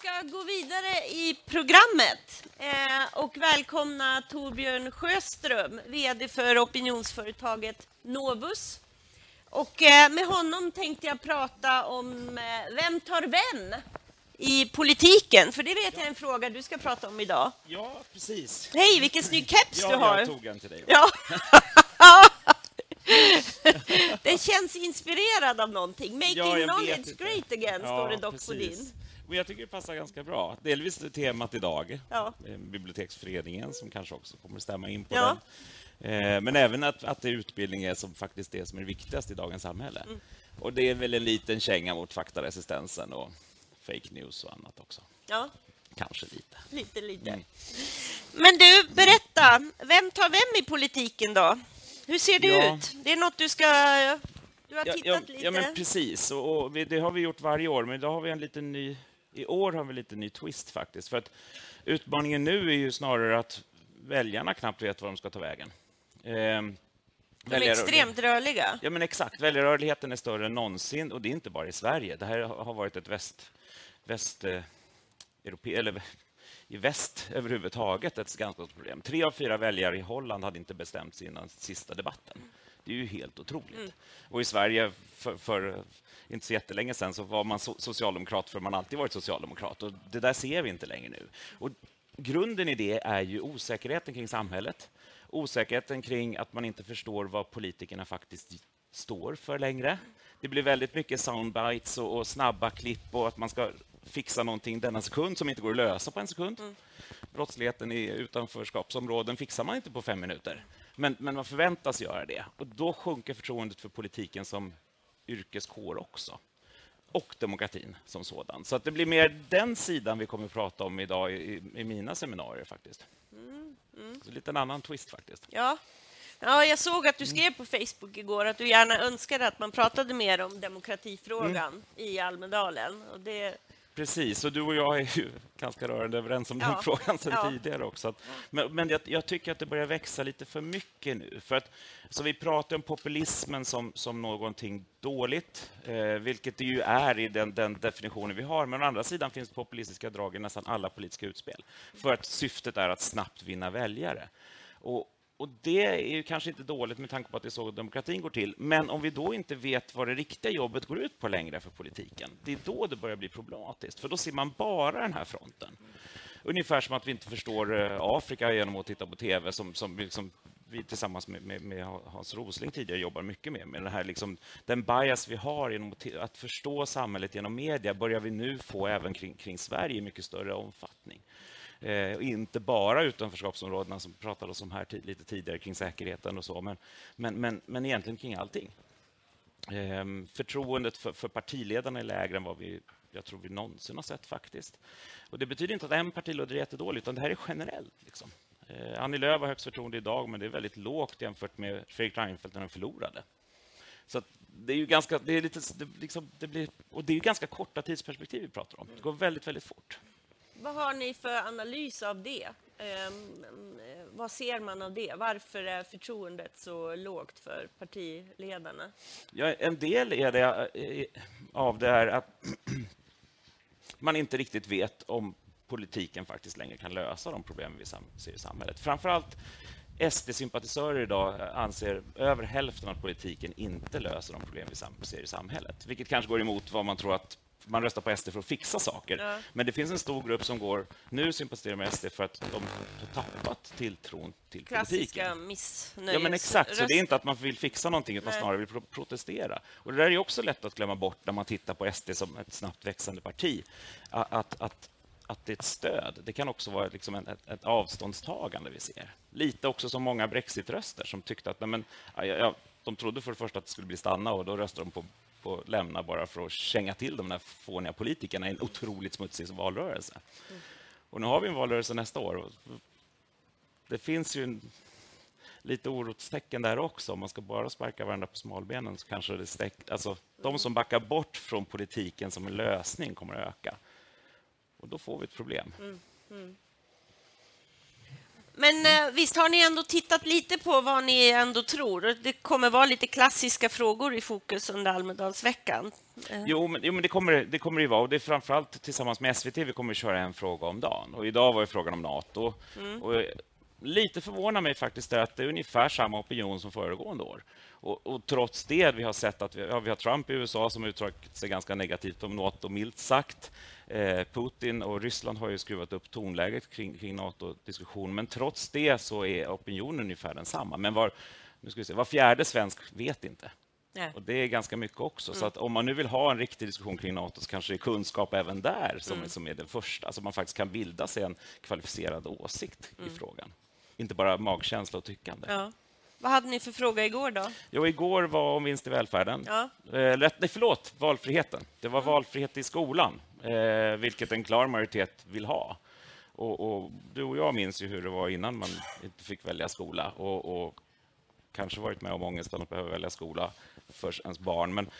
ska gå vidare i programmet eh, och välkomna Torbjörn Sjöström, VD för opinionsföretaget Novus. Och eh, med honom tänkte jag prata om eh, vem tar vem i politiken? För det vet jag är en fråga du ska prata om idag. Ja, precis. Hej, vilken snygg keps ja, du har! Jag tog en till dig. Ja. Den känns inspirerad av någonting. Making Ja, knowledge great again, står det dock på precis. din. Men jag tycker det passar ganska bra. Delvis är temat idag, Ja. Biblioteksföreningen, som kanske också kommer stämma in på Ja. den. Eh, Men även att, att det utbildning är som faktiskt det som är viktigast i dagens samhälle. Mm. Och det är väl en liten känga mot faktaresistensen och fake news och annat också. Ja, Kanske lite. lite, lite. Mm. Men du, berätta. Vem tar vem i politiken då? Hur ser det Ja. ut? Det är något du ska... Du har Ja, tittat ja, lite. ja, men precis. Och, och vi, det har vi gjort varje år, men idag har vi en liten ny... I år har vi en liten ny twist faktiskt. För att utmaningen nu är ju snarare att väljarna knappt vet var de ska ta vägen. Ehm, De är extremt rörliga. Ja, men exakt. Väljarrörligheten är större än någonsin och det är inte bara i Sverige. Det här har varit ett väst... väst eh, europe, eller i väst överhuvudtaget ett ganska stort problem. Tre av fyra väljare i Holland hade inte bestämt sig innan sista debatten. Det är ju helt otroligt. Och i Sverige för, för inte så jättelänge sedan så var man so socialdemokrat för man alltid varit socialdemokrat. Och det där ser vi inte längre nu. Och grunden i det är ju osäkerheten kring samhället. Osäkerheten kring att man inte förstår vad politikerna faktiskt står för längre. Det blir väldigt mycket soundbites och, och snabba klipp och att man ska fixa någonting denna sekund som inte går att lösa på en sekund. Brottsligheten i utanförskapsområden fixar man inte på fem minuter. Men, men man förväntas göra det. Och då sjunker förtroendet för politiken som yrkeskår också. Och demokratin som sådan. Så att det blir mer den sidan vi kommer att prata om idag i, i mina seminarier faktiskt. Så lite en annan twist faktiskt. Ja. ja, jag såg att du skrev på Facebook igår att du gärna önskade att man pratade mer om demokratifrågan Mm. i Almedalen. Och det, Precis, och du och jag är ju ganska rörande överens om Ja. den frågan sedan Ja. tidigare också. Men men jag, jag tycker att det börjar växa lite för mycket nu. För att, så vi pratar om populismen som, som någonting dåligt, eh, vilket det ju är i den, den definitionen vi har. Men å andra sidan finns populistiska drag i nästan alla politiska utspel. För att syftet är att snabbt vinna väljare. Och, och Det är ju kanske inte dåligt med tanke på att det är så demokratin går till. Men om vi då inte vet vad det riktiga jobbet går ut på längre för politiken, det är då det börjar bli problematiskt. För då ser man bara den här fronten. Ungefär som att vi inte förstår eh, Afrika genom att titta på tv, som, som liksom vi tillsammans med, med, med Hans Rosling tidigare jobbar mycket med. med den, här liksom, den bias vi har genom att, att förstå samhället genom media börjar vi nu få även kring, kring Sverige i mycket större omfattning. Eh, inte bara utanförskapsområdena som pratades om här lite tidigare kring säkerheten och så, men, men, men, men egentligen kring allting. Eh, förtroendet för, för partiledarna är lägre än vad vi, jag tror vi någonsin har sett faktiskt. Och det betyder inte att en partiledare är jättedålig, utan det här är generellt. Liksom. Eh, Annie Lööf har högst förtroende idag, men det är väldigt lågt jämfört med Fredrik Reinfeldt när han förlorade. Så att det är ju ganska, det är lite, det, liksom, det blir, och det är ganska korta tidsperspektiv vi pratar om. Det går väldigt, väldigt fort vad har ni för analys av det? Ehm, eh, vad ser man av det? Varför är förtroendet så lågt för partiledarna? Ja, en del är det, eh, av det här att man inte riktigt vet om politiken faktiskt längre kan lösa de problem vi ser i samhället. Framförallt SD-sympatisörer idag eh, anser över hälften att politiken inte löser de problem vi ser i samhället. Vilket kanske går emot vad man tror att man röstar på SD för att fixa saker. Ja. Men det finns en stor grupp som går nu sympatiserar med SD för att de har tappat tilltron till politiken. Klassiska missnöjes... Ja, men exakt. Så det är inte att man vill fixa någonting, utan Nej. snarare vill pro protestera. Och det där är också lätt att glömma bort när man tittar på SD som ett snabbt växande parti. Att, att, att det är ett stöd. Det kan också vara liksom ett, ett avståndstagande vi ser. Lite också som många Brexit-röster som tyckte att nej, men, ja, ja, de trodde för det första att det skulle bli stanna och då röstade de på, på lämna bara för att känga till de där fåniga politikerna i en otroligt smutsig valrörelse. Och nu har vi en valrörelse nästa år. och Det finns ju en, lite orotstecken där också. Om man ska bara sparka varandra på smalbenen så kanske det stäck, alltså, de som backar bort från politiken som en lösning kommer att öka. Och då får vi ett problem. Men eh, visst har ni ändå tittat lite på vad ni ändå tror? Det kommer vara lite klassiska frågor i fokus under Almedalsveckan. Eh. Jo, men, jo, men det, kommer, det kommer det vara. Och det är framförallt tillsammans med SVT vi kommer att köra en fråga om dagen. Och idag var det frågan om Nato. Mm. Och lite förvånar mig faktiskt att det är ungefär samma opinion som föregående år. Och, och, trots det, vi har sett att vi, ja, vi har Trump i USA som uttryckt sig ganska negativt om Nato, milt sagt. Eh, Putin och Ryssland har ju skruvat upp tonläget kring, kring NATO-diskussionen, men trots det så är opinionen ungefär densamma. Men var, nu ska vi se, var fjärde svensk vet inte. Nej. Och Det är ganska mycket också. Mm. Så att om man nu vill ha en riktig diskussion kring Nato så kanske det är kunskap även där som, mm. som är det första. Så man faktiskt kan bilda sig en kvalificerad åsikt mm. i frågan. Inte bara magkänsla och tyckande. Ja. Vad hade ni för fråga igår då? Jo, igår var om vinst i välfärden. Ja. Eh, nej, förlåt, valfriheten. Det var valfrihet i skolan, eh, vilket en klar majoritet vill ha. Och, och, du och jag minns ju hur det var innan man inte fick välja skola och, och kanske varit med om ångesten att behöva välja skola för ens barn. Men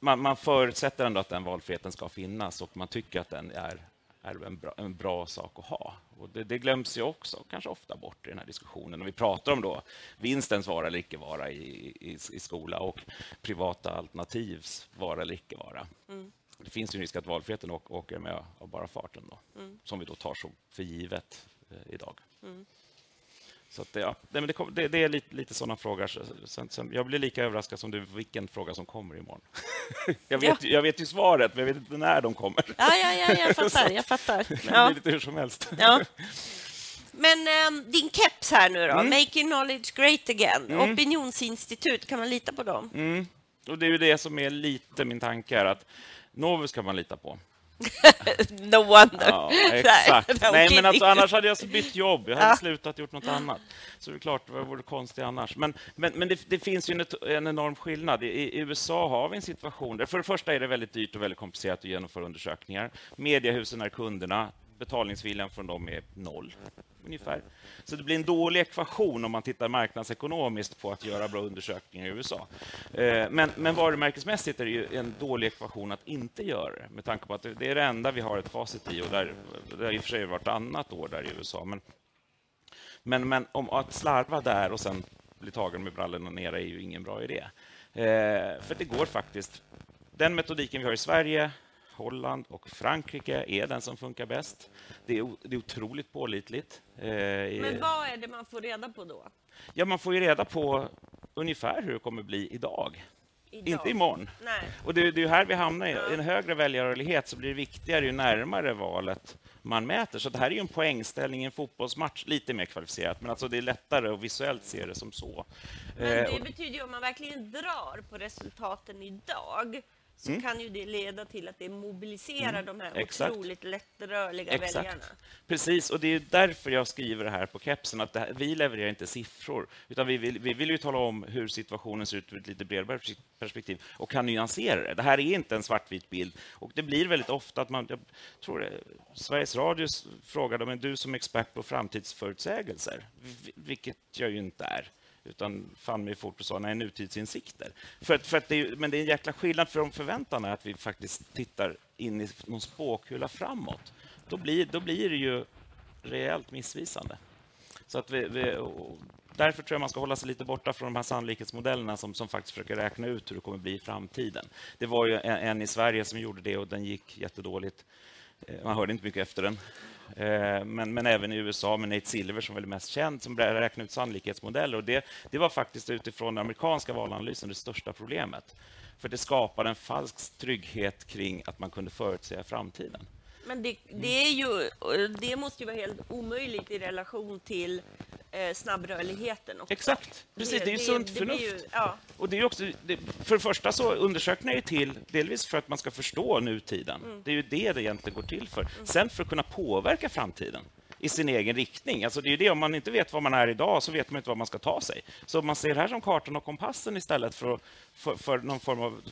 man, man förutsätter ändå att den valfriheten ska finnas och man tycker att den är är en bra, en bra sak att ha. Och det, det, glöms ju också kanske ofta bort i den här diskussionen. När vi pratar om då vinstens vara eller icke vara i, i, i skola och privata alternativs vara eller icke vara. Mm. Det finns en risk att valfriheten åker med av bara farten, då, mm. som vi då tar så för givet eh, idag. Mm. Så ja, det, det, det, är lite, lite sådana frågor. Sen, sen, jag blir lika överraskad som du vilken fråga som kommer imorgon. jag, vet, ja. jag vet ju svaret, men jag vet inte när de kommer. ja, ja, ja, jag fattar. Jag fattar. det kan bli lite hur som helst. ja. Men um, din keps här nu då, mm. Making Knowledge Great Again, mm. opinionsinstitut, kan man lita på dem? Mm. Och Det är ju det som är lite min tanke, är att Novus kan man lita på. no wonder. Ja, exakt. Nej, men alltså, annars hade jag bytt jobb. Jag hade ja. slutat gjort något annat. Så det är klart, vad vore konstigt annars? Men, men, men det, det finns ju en, en, enorm skillnad. I, I, USA har vi en situation där för det första är det väldigt dyrt och väldigt komplicerat att genomföra undersökningar. Mediehusen är kunderna. Betalningsviljan från dem är noll ungefär. Så det blir en dålig ekvation om man tittar marknadsekonomiskt på att göra bra undersökningar i USA. Eh, men, men varumärkesmässigt är det ju en dålig ekvation att inte göra det, med tanke på att det är det enda vi har ett facit i, och där, det har i och för sig vartannat år där i USA. Men, men, men om att slarva där och sen bli tagen med brallorna nere är ju ingen bra idé. Eh, för det går faktiskt. Den metodiken vi har i Sverige Holland och Frankrike är den som funkar bäst. Det är, det är otroligt pålitligt. Eh, Men vad är det man får reda på då? Ja, man får ju reda på ungefär hur det kommer bli idag. idag. Inte imorgon. Nej. Och det, det är här vi hamnar. I en högre väljarrörlighet så blir det viktigare ju närmare valet man mäter. Så det här är ju en poängställning i en fotbollsmatch, lite mer kvalificerat, men alltså det är lättare att visuellt se det som så. Men det eh, betyder ju om man verkligen drar på resultaten idag så mm. kan ju det leda till att det mobiliserar mm. de här Exakt. otroligt lättrörliga Exakt. väljarna. Precis, och det är därför jag skriver det här på kepsen, att här, vi levererar inte siffror, utan vi vill, vi vill ju tala om hur situationen ser ut ur ett lite bredare perspektiv och kan nyansera det. Det här är inte en svartvit bild och det blir väldigt ofta att man, jag tror det, Sveriges Radio frågade, men du som expert på framtidsförutsägelser, vilket jag ju inte är utan fann mig fort och sa nej, nutidsinsikter. För att, för att det är, men det är en jäkla skillnad för de förväntan är att vi faktiskt tittar in i någon spåkula framåt. Då blir, då blir det ju rejält missvisande. Så att vi, vi därför tror jag man ska hålla sig lite borta från de här sannolikhetsmodellerna som, som faktiskt försöker räkna ut hur det kommer bli i framtiden. Det var ju en, en i Sverige som gjorde det och den gick jättedåligt. Eh, man hörde inte mycket efter den. Eh, men, men även i USA med Nate Silver som väl är mest känd, som räknade ut sannolikhetsmodeller. Och det, det var faktiskt utifrån den amerikanska valanalysen det största problemet. För det skapade en falsk trygghet kring att man kunde förutsäga framtiden. Men det, det, är ju, det måste ju vara helt omöjligt i relation till eh, snabbrörligheten. Också. Exakt, precis. Det, det är ju sunt förnuft. Ju, ja. Och det är också, det, för det första så undersökningar är till delvis för att man ska förstå nutiden. Mm. Det är ju det det egentligen går till för. Mm. Sen för att kunna påverka framtiden i sin egen riktning. Alltså det är det, om man inte vet var man är idag så vet man inte var man ska ta sig. Så man ser det här som kartan och kompassen istället för, för, för någon form av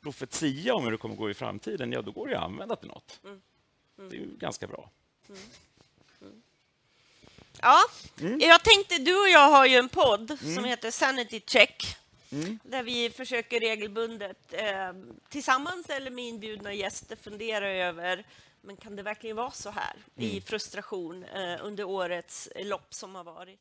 profetia om hur det kommer gå i framtiden, ja, då går det att använda till något. Mm. Mm. Det är ju ganska bra. Mm. mm. Ja, mm. jag tänkte, du och jag har ju en podd som mm. heter Sanity Check. Mm. Där vi försöker regelbundet eh, tillsammans eller med inbjudna gäster fundera över men kan det verkligen vara så här i frustration eh, under årets lopp som har varit?